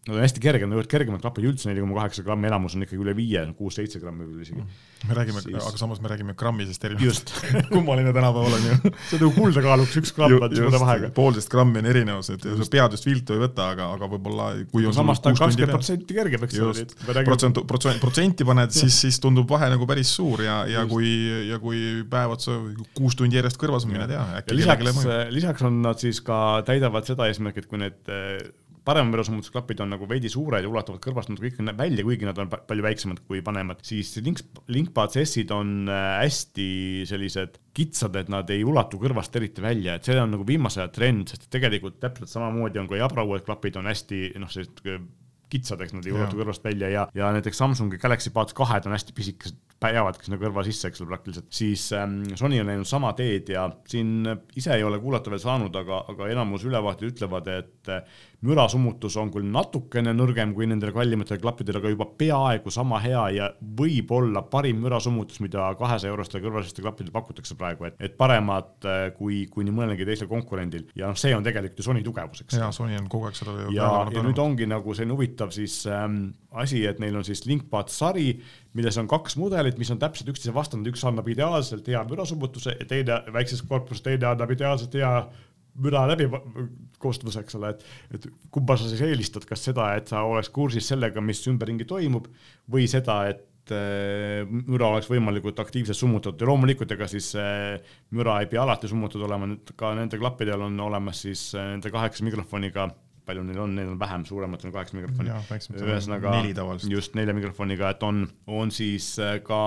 Speaker 1: Nad on hästi kerged, nad võivad kergemad klapid üldse, neli koma kaheksa grammi, enamus on ikkagi üle viie, kuus-seitse grammi võib-olla isegi.
Speaker 2: me räägime siis..., aga samas me räägime grammisest erinevusest (laughs) kummaline tänapäeval on ju
Speaker 1: see on nagu kulda kaaluks üks gramm, vaata suure vahega.
Speaker 2: poolteist grammi on erinevus, et sa pead just viltu ei võta, aga, aga võib-olla kui on
Speaker 1: samas ta on kakskümmend protsenti kergem, eks
Speaker 2: ole. protsent, protsent, protsenti paned, siis, siis tundub vahe nagu päris suur ja, ja just. kui, ja kui päev otsa kuus tundi järjest kõrvas on, mine tea.
Speaker 1: lisaks, lisaks on nad siis ka, täidavad seda eesmärki, et kui need paremveresummutusklapid on nagu veidi suured ja ulatuvad kõrvast natuke kõik välja, kuigi nad on palju väiksemad kui vanemad, siis Link, Linkpad S-id on äh, hästi sellised kitsad, et nad ei ulatu kõrvast eriti välja, et see on nagu viimase aja trend, sest tegelikult täpselt samamoodi on ka Jabra uued klapid on hästi noh, sellised äh, kitsad, eks nad ei ulatu kõrvast välja ja, ja näiteks Samsungi Galaxy Buds kahed on hästi pisikesed, jäävadki sinna kõrva sisse, eks ole, praktiliselt, siis ähm, Sony on läinud sama teed ja siin ise ei ole kuulata veel saanud, aga, aga enamus ülevaated ütlevad, et mürasummutus on küll natukene nõrgem kui nendel kallimatel klappidel, aga juba peaaegu sama hea ja võib-olla parim mürasummutus, mida kahesaja eurostel kõrvaliste klappidel pakutakse praegu, et, et paremad äh, kui, kui nii mõnelgi teisel konkurendil. Ja noh, see on tegelikult ju Sony tugevus, eks.
Speaker 2: jaa, Sony on kogu aeg seda
Speaker 1: ja, ja nüüd ongi nagu selline huvitav siis ähm, asi, et neil on siis Linkpad sari, milles on kaks mudelit, mis on täpselt üksteise vastanud, üks annab ideaalselt hea mürasummutuse ja teine väikses korpuses, teine annab ideaalselt hea müra läbi koostus, eks ole, et, et kumba sa siis eelistad, kas seda, et sa oleks kursis sellega, mis ümberringi toimub või seda, et äh, müra oleks võimalikult aktiivselt summutatud? Ja loomulikult ega siis äh, müra ei pea alati summutatud olema, ka nende klappidel on olemas siis äh, nende kaheksa mikrofoniga palju neil on, neil on vähem, suurematel on kaheksa mikrofoni. ühesõnaga just nelja mikrofoniga, et on, on siis äh, ka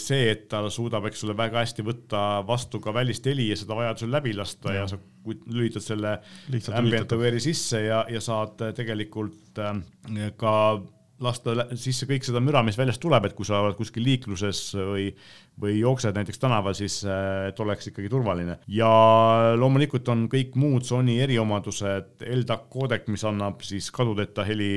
Speaker 1: see, et ta suudab, eks ole, väga hästi võtta vastu ka välist heli ja seda vajadusel läbi lasta ja, ja sa lülitad selle ambient aware'i sisse ja, ja saad tegelikult äh, ka lasta sisse kõik seda müra, mis väljast tuleb, et kui sa oled kuskil liikluses või, või jooksed näiteks tänaval, siis äh, et oleks ikkagi turvaline. ja loomulikult on kõik muud Sony eriomadused, LDAC koodek, mis annab siis kadudeta heli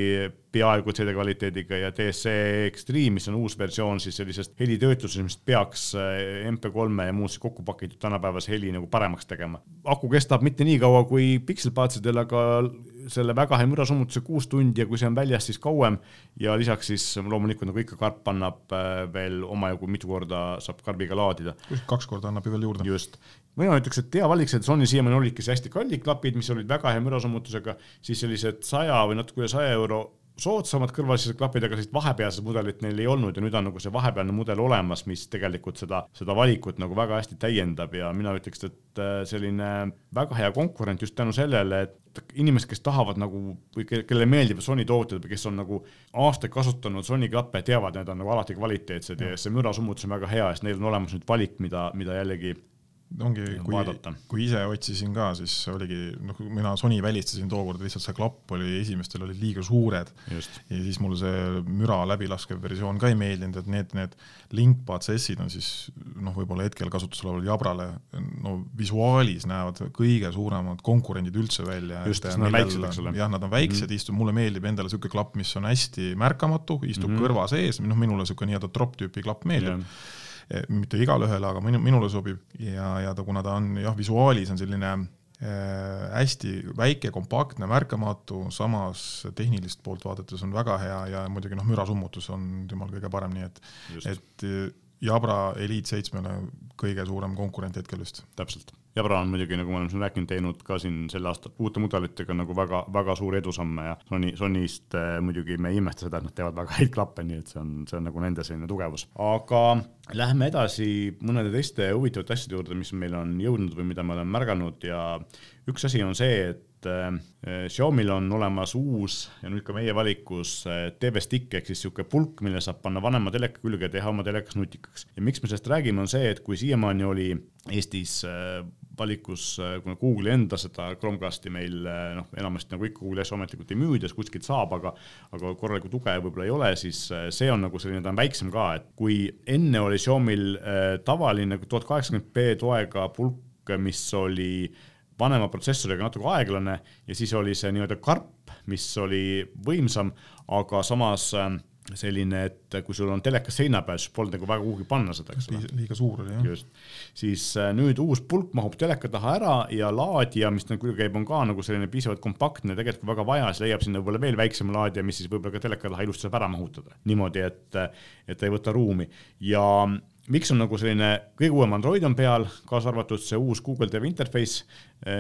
Speaker 1: peaaegu CD kvaliteediga ja DSC Extreme, mis on uus versioon siis sellisest helitöötlusest, mis peaks äh, MP3-e ja muusse kokku pakitud tänapäevase heli nagu paremaks tegema. aku kestab mitte nii kaua kui pikselpaatsidel, aga selle väga hea mürasummutuse kuus tundi ja kui see on väljas, siis kauem ja lisaks siis loomulikult nagu ikka karp annab äh, veel omajagu mitu korda saab karbiga laadida.
Speaker 2: kaks korda annab ju veel juurde.
Speaker 1: just. mina ütleks, et hea valik, et Sony siiamaani olidki hästi kallid klapid, mis olid väga hea mürasummutusega, siis sellised saja või natuke üle saja euro soodsamad kõrvalised klapid, aga sellist vahepealset mudelit neil ei olnud ja nüüd on nagu see vahepealne mudel olemas, mis tegelikult seda, seda valikut nagu väga hästi täiendab ja mina ütleks, et äh, selline väga hea konkurent just tänu sellele, et inimesed, kes tahavad nagu või kellele meeldivad Sony tooted või kes on nagu aastaid kasutanud Sony klappe, teavad, need on nagu alati kvaliteetsed ja see mürasummutus on väga hea, sest neil on olemas nüüd valik, mida, mida jällegi
Speaker 2: ongi, kui, kui ise otsisin ka, siis oligi, noh, mina Sony välistasin tookord, lihtsalt see klapp oli, esimestel olid liiga suured ja siis mulle see müra läbilaskev versioon ka ei meeldinud, et need, need Linkpad CS-id on siis noh, võib-olla hetkel kasutusel oleval Jabrale, no visuaalis näevad kõige suuremad konkurendid üldse välja.
Speaker 1: just, nad on väiksed, eks ole.
Speaker 2: jah, nad on väiksed mm, -hmm. istub, mulle meeldib endale niisugune klapp, mis on hästi märkamatu, istub mm -hmm. kõrva sees, noh, minule niisugune nii-öelda drop-tüüpi klapp meeldib yeah mitte igale ühele, aga minu, minule sobib. Ja, ja ta, kuna ta on jah, visuaalis on selline äh, hästi väike, kompaktne, märkamatu, samas tehnilist poolt vaadates on väga hea ja muidugi noh, mürasummutus on temal kõige parem, nii et, et Jabra Elite seitsmele kõige suurem konkurent hetkel vist.
Speaker 1: täpselt Jabra on muidugi, nagu me oleme siin rääkinud, teinud ka siin sel aastal uute mudelitega nagu väga, väga suuri edusamme ja Sony, Sonyst äh, muidugi me ei imesta seda, et nad teevad väga häid klappe, nii et see on, see on nagu nende selline tugevus. aga lähme edasi mõnede teiste huvitavate asjade juurde, mis meil on jõudnud või mida me oleme märganud ja üks asi on see, et et Xiaomi'l on olemas uus ja nüüd ka meie valikus TV Stick ehk siis niisugune pulk, mille saab panna vanema teleka külge ja teha oma telekas nutikaks. ja miks me sellest räägime, on see, et kui siiamaani oli Eestis valikus, kuna Google'i enda seda Chromecasti meil noh, enamasti nagu ikka Google'i asju ametlikult ei müüda, kuskilt saab, aga aga korralikku tuge võib-olla ei ole, siis see on nagu selline, ta on väiksem ka, et kui enne oli Xiaomi'l tavaline tuhat kaheksakümmend B toega pulk, mis oli äh, vanema protsessoriga natuke aeglane ja siis oli see nii-öelda karp, mis oli võimsam, aga samas äh, selline, et kui sul on telekas seina peal, siis polnud nagu väga kuhugi panna seda, eks ole.
Speaker 2: liiga suur oli jah.
Speaker 1: just, siis äh, nüüd uus pulk mahub teleka taha ära ja laadija, mis nagu külge käib, on ka nagu selline piisavalt kompaktne, tegelikult kui väga vaja, siis leiab sinna võib-olla veel väiksema laadija, mis siis võib-olla ka teleka taha ilusti saab ära mahutada. niimoodi, et, et ta ei võta ruumi ja miks on nagu selline kõige uuem Android on peal, kaasa arvatud see uus Google TV interface,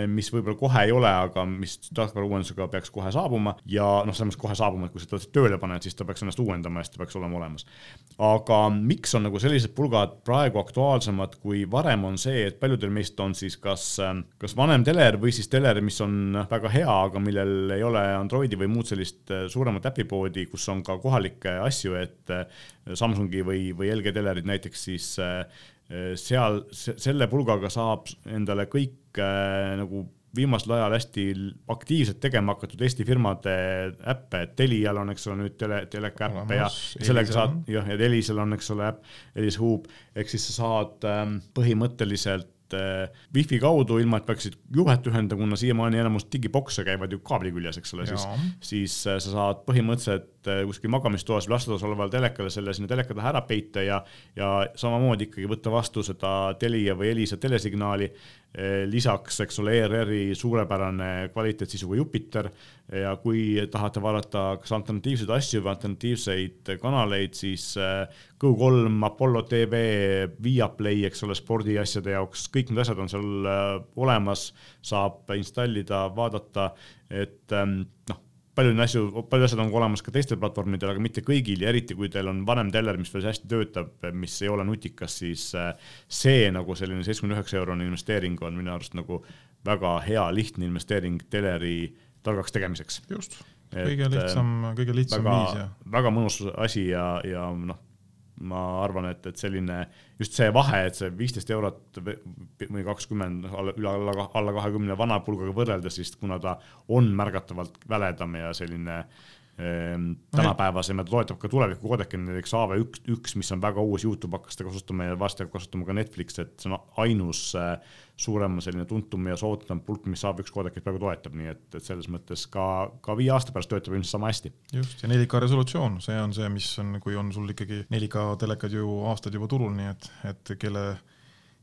Speaker 1: mis võib-olla kohe ei ole, aga mis tarkvara uuendusega peaks kohe saabuma ja noh, selles mõttes kohe saabuma, et kui sa ta tööle paned, siis ta peaks ennast uuendama ja siis ta peaks olema olemas. aga miks on nagu sellised pulgad praegu aktuaalsemad kui varem, on see, et paljudel meist on siis kas, eh, kas vanem teler või siis teler, mis on väga hea, aga millel ei ole Androidi või muud sellist eh, suuremat äpipoodi, kus on ka kohalikke asju, et Samsungi või, või LG telerid näiteks siis äh, seal selle pulgaga saab endale kõik äh, nagu viimasel ajal hästi aktiivselt tegema hakatud Eesti firmade äppe, et Telial on, eks ole, nüüd tele, teleka äppe ja sellega saad, jah, ja Elisel on, eks ole, äpp, Elis Hub, ehk siis sa saad ähm, põhimõtteliselt äh, wifi kaudu, ilma et peaksid juhet ühendama, kuna siiamaani enamus digibokse käivad ju kaabli küljes, eks ole, siis, siis äh, sa saad põhimõtteliselt Äh, kuskil magamistoas või lastetoas olevale telekale selle sinna teleka taha ära peita ja, ja samamoodi ikkagi võtta vastu seda Telia või Elisa telesignaali. Äh, lisaks, eks ole, ERR-i suurepärane kvaliteetsisuga Jupiter ja kui tahate vaadata kas alternatiivseid asju või alternatiivseid kanaleid, siis äh, Go3, Apollo tv, Viaplay, eks ole, spordiasjade jaoks, kõik need asjad on seal olemas, saab installida, vaadata, et ähm, noh palju asju, palju asjad on olemas ka teistel platvormidel, aga mitte kõigil ja eriti kui teil on vanem teller, mis veel hästi töötab, mis ei ole nutikas, siis äh, see nagu selline seitsmekümne üheksa eurone investeering on minu arust nagu väga hea lihtne investeering teleri targaks tegemiseks.
Speaker 2: just, kõige lihtsam, kõige lihtsam
Speaker 1: väga,
Speaker 2: viis ja.
Speaker 1: väga mõnus asi ja, ja noh ma arvan, et, et selline just see vahe, et see viisteist eurot või kakskümmend üle alla, alla kahekümne vana pulgaga võrreldes, siis kuna ta on märgatavalt väledam ja selline Ehm, tänapäevasem ja ta toetab ka tulevikukoodekit, näiteks AV1, üks, mis on väga uus, Youtube hakkas seda kasutama ja varsti hakkab kasutama ka Netflix, et see on ainus äh, suurem selline tuntum ja soovitam pulk, mis AV1 koodekit praegu toetab, nii et, et selles mõttes ka, ka viie aasta pärast töötab ilmselt sama hästi.
Speaker 2: just, ja 4K resolutsioon, see on see, mis on, kui on sul ikkagi 4K telekad ju aastad juba turul, nii et, et kelle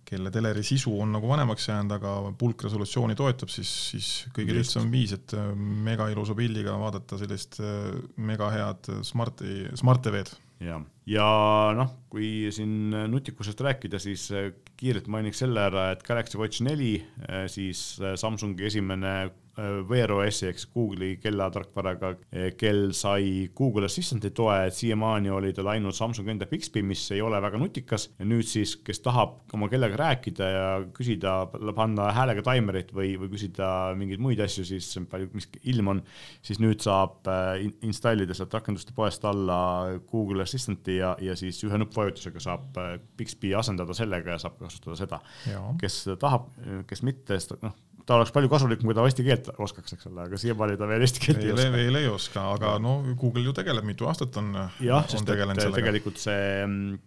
Speaker 2: kelle teleri sisu on nagu vanemaks jäänud, aga pulk resolutsiooni toetab, siis, siis kõige lihtsam viis, et äh, mega ilusa pildiga vaadata sellist äh, mega head Smarti, Smart TV-d.
Speaker 1: ja, ja noh, kui siin nutikusest rääkida, siis äh, kiirelt mainiks selle ära, et Galaxy Watch neli, siis Samsungi esimene Äh, Wear OS-i ehk siis Google'i kellatarkvaraga äh, kell sai Google Assistant'i toe, et siiamaani oli tal ainult Samsung enda Bixby, mis ei ole väga nutikas ja nüüd siis, kes tahab oma kellega rääkida ja küsida, panna häälega taimerit või, või küsida mingeid muid asju, siis palju, mis ilm on, siis nüüd saab äh, installida sealt rakenduste poest alla Google Assistant'i ja, ja siis ühe nuppvajutusega saab Bixby asendada sellega ja saab kasutada seda. kes tahab, kes mitte, noh ta oleks palju kasulikum, kui ta eesti keelt oskaks, eks ole, aga siiamaani ta veel eesti keelt
Speaker 2: ei, ei oska. veel ei oska, aga no Google ju tegeleb, mitu aastat on.
Speaker 1: jah, sest et tegelikult see mm,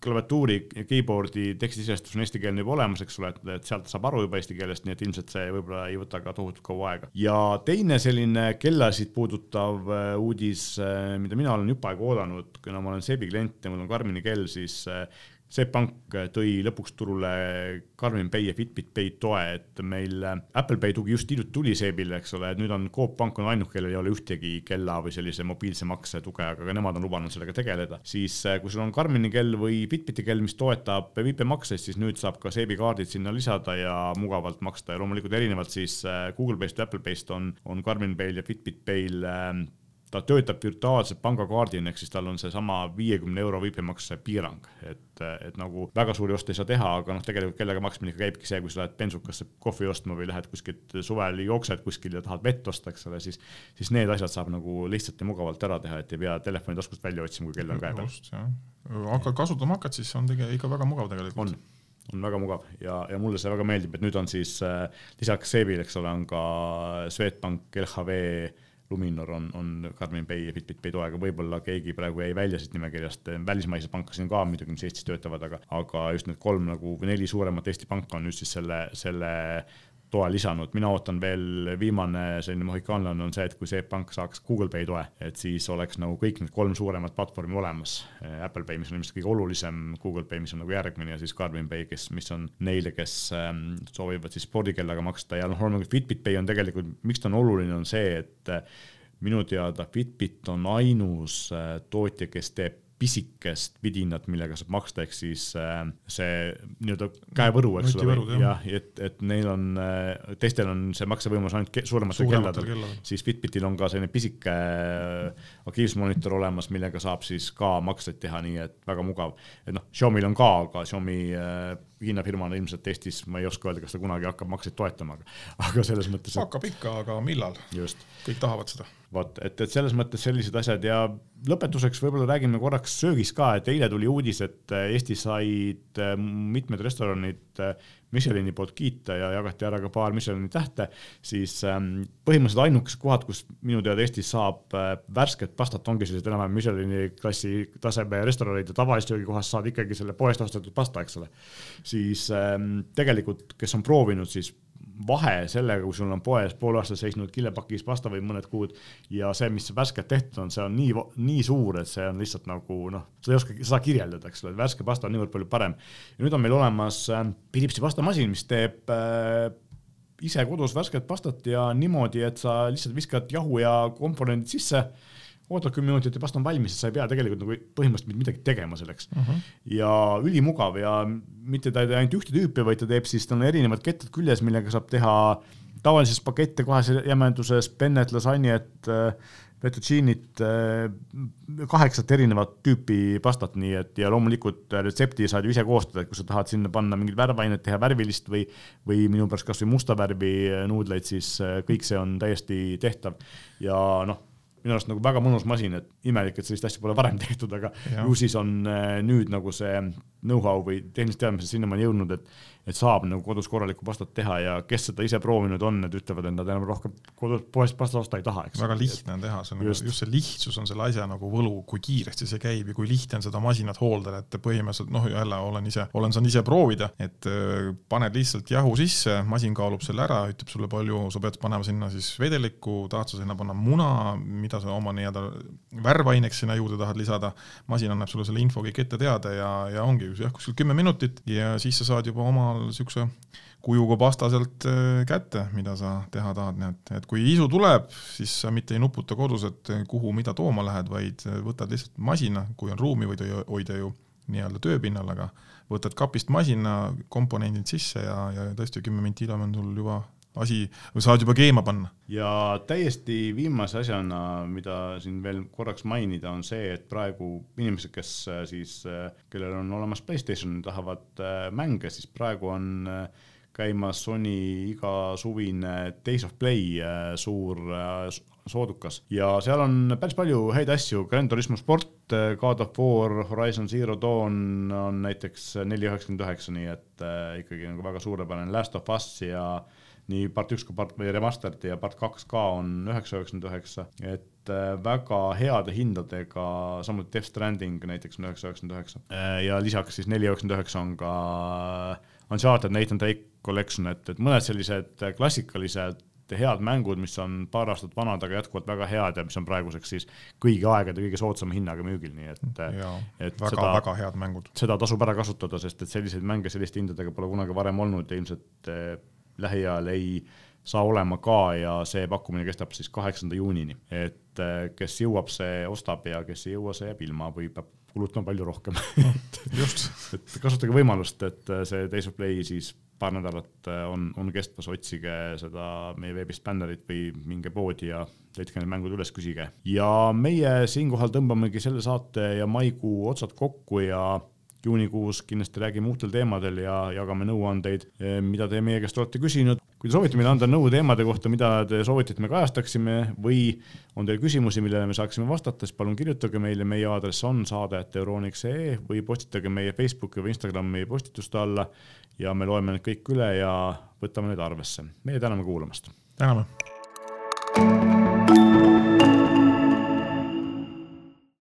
Speaker 1: klaviatuuri ja keyboard'i tekstisisestus on eestikeelne juba olemas, eks ole, et, et sealt saab aru juba eesti keelest, nii et ilmselt see võib-olla ei võta ka tohutult kaua aega. ja teine selline kellasid puudutav äh, uudis, äh, mida mina olen jupp aega oodanud, kuna ma olen Seebi klient ja mul on Karmini kell, siis äh, Seep Pank tõi lõpuks turule Karmin Pay ja Fitbit Pay toe, et meil Apple Pay tugi just hiljuti tuli Seebile, eks ole, et nüüd on Coop Pank on ainuke, kellel ei ole ühtegi kella või sellise mobiilse makse tuge, aga nemad on lubanud sellega tegeleda. siis kui sul on Karmini kell või Fitbiti kell, mis toetab viipemakseid, siis nüüd saab ka Seebi kaardid sinna lisada ja mugavalt maksta ja loomulikult erinevalt siis Google Pay'st ja Apple Pay'st on, on Karmin Pay'l ja Fitbit Pay'l ta töötab virtuaalselt pangakaardina, ehk siis tal on seesama viiekümne euro viipemakse piirang, et, et nagu väga suuri oste ei saa teha, aga noh, tegelikult kellega maksmine ikka käibki see, kui sa lähed bensukasse kohvi ostma või lähed kuskilt suvel jooksed kuskil ja tahad vett osta, eks ole, siis, siis need asjad saab nagu lihtsalt ja mugavalt ära teha, et ei pea telefoni taskust välja otsima, kui kell on käe peal.
Speaker 2: just, jah. hakkad kasutama hakkad, siis on tegelikult ikka väga mugav tegelikult.
Speaker 1: on on väga mugav ja, ja mulle see väga meeldib, et nüüd on siis äh, lisaks Seebil, eks ole, on ka Swedbank, LHV äh, Luminor on, on Karmin Pay ja Fitbit Pay toega, võib-olla keegi praegu jäi välja siit nimekirjast, välismaiseid pankasid on ka muidugi, mis Eestis töötavad, aga, aga just need kolm nagu või neli suuremat Eesti panka on nüüd siis selle, selle toe lisanud, mina ootan veel, viimane selline mohikaanlane on see, et kui see pank saaks Google Pay toe, et siis oleks nagu kõik need kolm suuremat platvormi olemas. Apple Pay, mis on ilmselt kõige olulisem, Google Pay, mis on nagu järgmine ja siis Garmin Pay, kes, mis on neile, kes ähm, soovivad siis spordikellaga maksta ja noh, loomulikult Fitbit Pay on tegelikult, miks ta on oluline, on see, et äh, minu teada Fitbit on ainus äh, tootja, kes teeb pisikest vidinat, millega saab maksta, ehk siis äh, see nii-öelda käevõru, eks ole, jah, et, et neil on äh,, teistel on see maksevõimalus ainult suurematel kelladel, siis Fitbitil on ka selline pisike äh, aktiivsusmonitor olemas, millega saab siis ka makseid teha, nii et väga mugav. et noh, Xiaomi'l on ka, aga Xiaomi Hiina firmana ilmselt Eestis, ma ei oska öelda, kas ta kunagi hakkab makseid toetama, aga, selles mõttes
Speaker 2: et.... hakkab ikka, aga millal? kõik tahavad seda.
Speaker 1: vot, et, et selles mõttes sellised asjad ja lõpetuseks võib-olla räägime korraks söögist ka, et eile tuli uudis, et Eestis said äh, mitmed restoranid äh, Michelini poolt kiita ja jagati ära ka paar Michelini tähte, siis ähm, põhimõtteliselt ainukesed kohad, kus minu teada Eestis saab äh, värsket pastat, ongi sellised enam-vähem Michelini klassi taseme restoranid ja tavaliselt söögikohas saad ikkagi selle poest ostetud pasta, eks ole. siis ähm, tegelikult, kes on proovinud, siis vahe sellega, kui sul on poes pool aastat seisnud killepakis pasta või mõned kuud ja see, mis värskelt tehtud on, see on nii, nii suur, et see on lihtsalt nagu noh, sa ei oska seda kirjeldada, eks ole, värske pasta on niivõrd palju parem. ja nüüd on meil olemas äh, Philipsi pastamasin, mis teeb äh, ise kodus värsket pastat ja niimoodi, et sa lihtsalt viskad jahu ja komponendid sisse ootad kümme minutit ja pasta on valmis, sa ei pea tegelikult nagu põhimõtteliselt midagi tegema selleks uh. Mhm. -huh. ja ülimugav ja mitte ta ei tee ainult ühte tüüpi, vaid ta teeb siis, tal on erinevad kettad küljes, millega saab teha tavalises pakette kohases jämeduses, pennet, lasanjet, fettuccine'it, kaheksat erinevat tüüpi pastat, nii et ja loomulikult retsepti saad ju ise koostada, et kui sa tahad sinna panna mingit värvainet, teha värvilist või, või minu pärast kasvõi musta värvi nuudleid, siis kõik see on täiesti tehtav ja noh minu arust nagu väga mõnus masin, et imelik, et sellist asja pole varem (laughs) tehtud, aga ja. ju siis on äh, nüüd nagu see know-how või tehnilised teadmised sinnamaani jõudnud, et et saab nagu kodus korralikku pastat teha ja kes seda ise proovinud on, need ütlevad, et nad enam rohkem kodus poest pastat osta ei taha, eks.
Speaker 2: väga lihtne on teha, see on just. Just see lihtsus on selle asja nagu võlu, kui kiiresti see käib ja kui lihtne on seda masinat hooldada, et põhimõtteliselt noh, jälle olen ise, olen saanud ise proovida, et äh, paned lihtsalt jahu sisse, masin kaalub selle ära, ütleb sulle palju, sa pead panema sinna siis vedelikku, tahad sa sinna panna muna, mida sa oma nii-öelda värvaineks sinna juurde tahad lisada, masin annab sulle selle info kõik ette teada ja, ja ongi jah, kuskil kümme minutit ja siis sa saad juba oma omal niisuguse kujuga pasta sealt äh, kätte, mida sa teha tahad, nii et, et kui isu tuleb, siis sa mitte ei nuputa kodus, et kuhu, mida tooma lähed, vaid võtad lihtsalt masina, kui on ruumi, võid hoida ju nii-öelda tööpinnal, aga võtad kapist masina, komponendid sisse ja, ja tõesti kümme minti hiljem on sul juba asi, saad juba keema panna.
Speaker 1: ja täiesti viimase asjana, mida siin veel korraks mainida, on see, et praegu inimesed, kes äh, siis, äh, kellel on olemas Playstation, tahavad äh, mänge, siis praegu on käimas Sony igasuvine Days of Play suur soodukas. Ja seal on päris palju häid asju, Gran Turismo sport, God of War, Horizon Zero Dawn on näiteks neli üheksakümmend üheksa, nii et ikkagi nagu väga suurepärane, Last of Us ja äh, nii part üks kui part või remastered ja part kaks ka on üheksa üheksakümmend üheksa, et äh, väga heade hindadega, samuti Death Stranding näiteks on üheksa üheksakümmend üheksa. Äh, ja lisaks siis neli üheksakümmend üheksa on ka Uncharted Nathan Drake Collection, et, et mõned sellised klassikalised head mängud, mis on paar aastat vanad, aga jätkuvalt väga head ja mis on praeguseks siis kõigi aegade kõige soodsama hinnaga müügil, nii et,
Speaker 2: et väga, seda, väga head mängud.
Speaker 1: seda tasub ära kasutada, sest et selliseid mänge selliste hindadega pole kunagi varem olnud ja ilmselt lähiajal ei saa olema ka ja see pakkumine kestab siis kaheksanda juunini, et eh, kes jõuab, see ostab ja kes ei jõua, see jääb ilma või peab kulutama palju rohkem.
Speaker 2: Just. (laughs)
Speaker 1: Et kasutage võimalust, et äh, see Days of Play siis paar nädalat äh, on, on kestmas, otsige seda meie veebist bännerit või minge poodi ja leidke need mängud üles, küsige. ja meie siinkohal tõmbamegi selle saate ja maikuu otsad kokku ja juunikuus kindlasti räägime uutel teemadel ja jagame nõuandeid, eh, mida te meie käest olete küsinud. kui te soovite meile anda nõu teemade kohta, mida te soovite, et me kajastaksime või on teil küsimusi, millele me saaksime vastata, siis palun kirjutage meile, meie aadress on saade.euroniks.ee või postitage meie Facebooki või Instagrami postituste alla ja me loeme need kõik üle ja võtame need arvesse. meie täname kuulamast.
Speaker 2: täname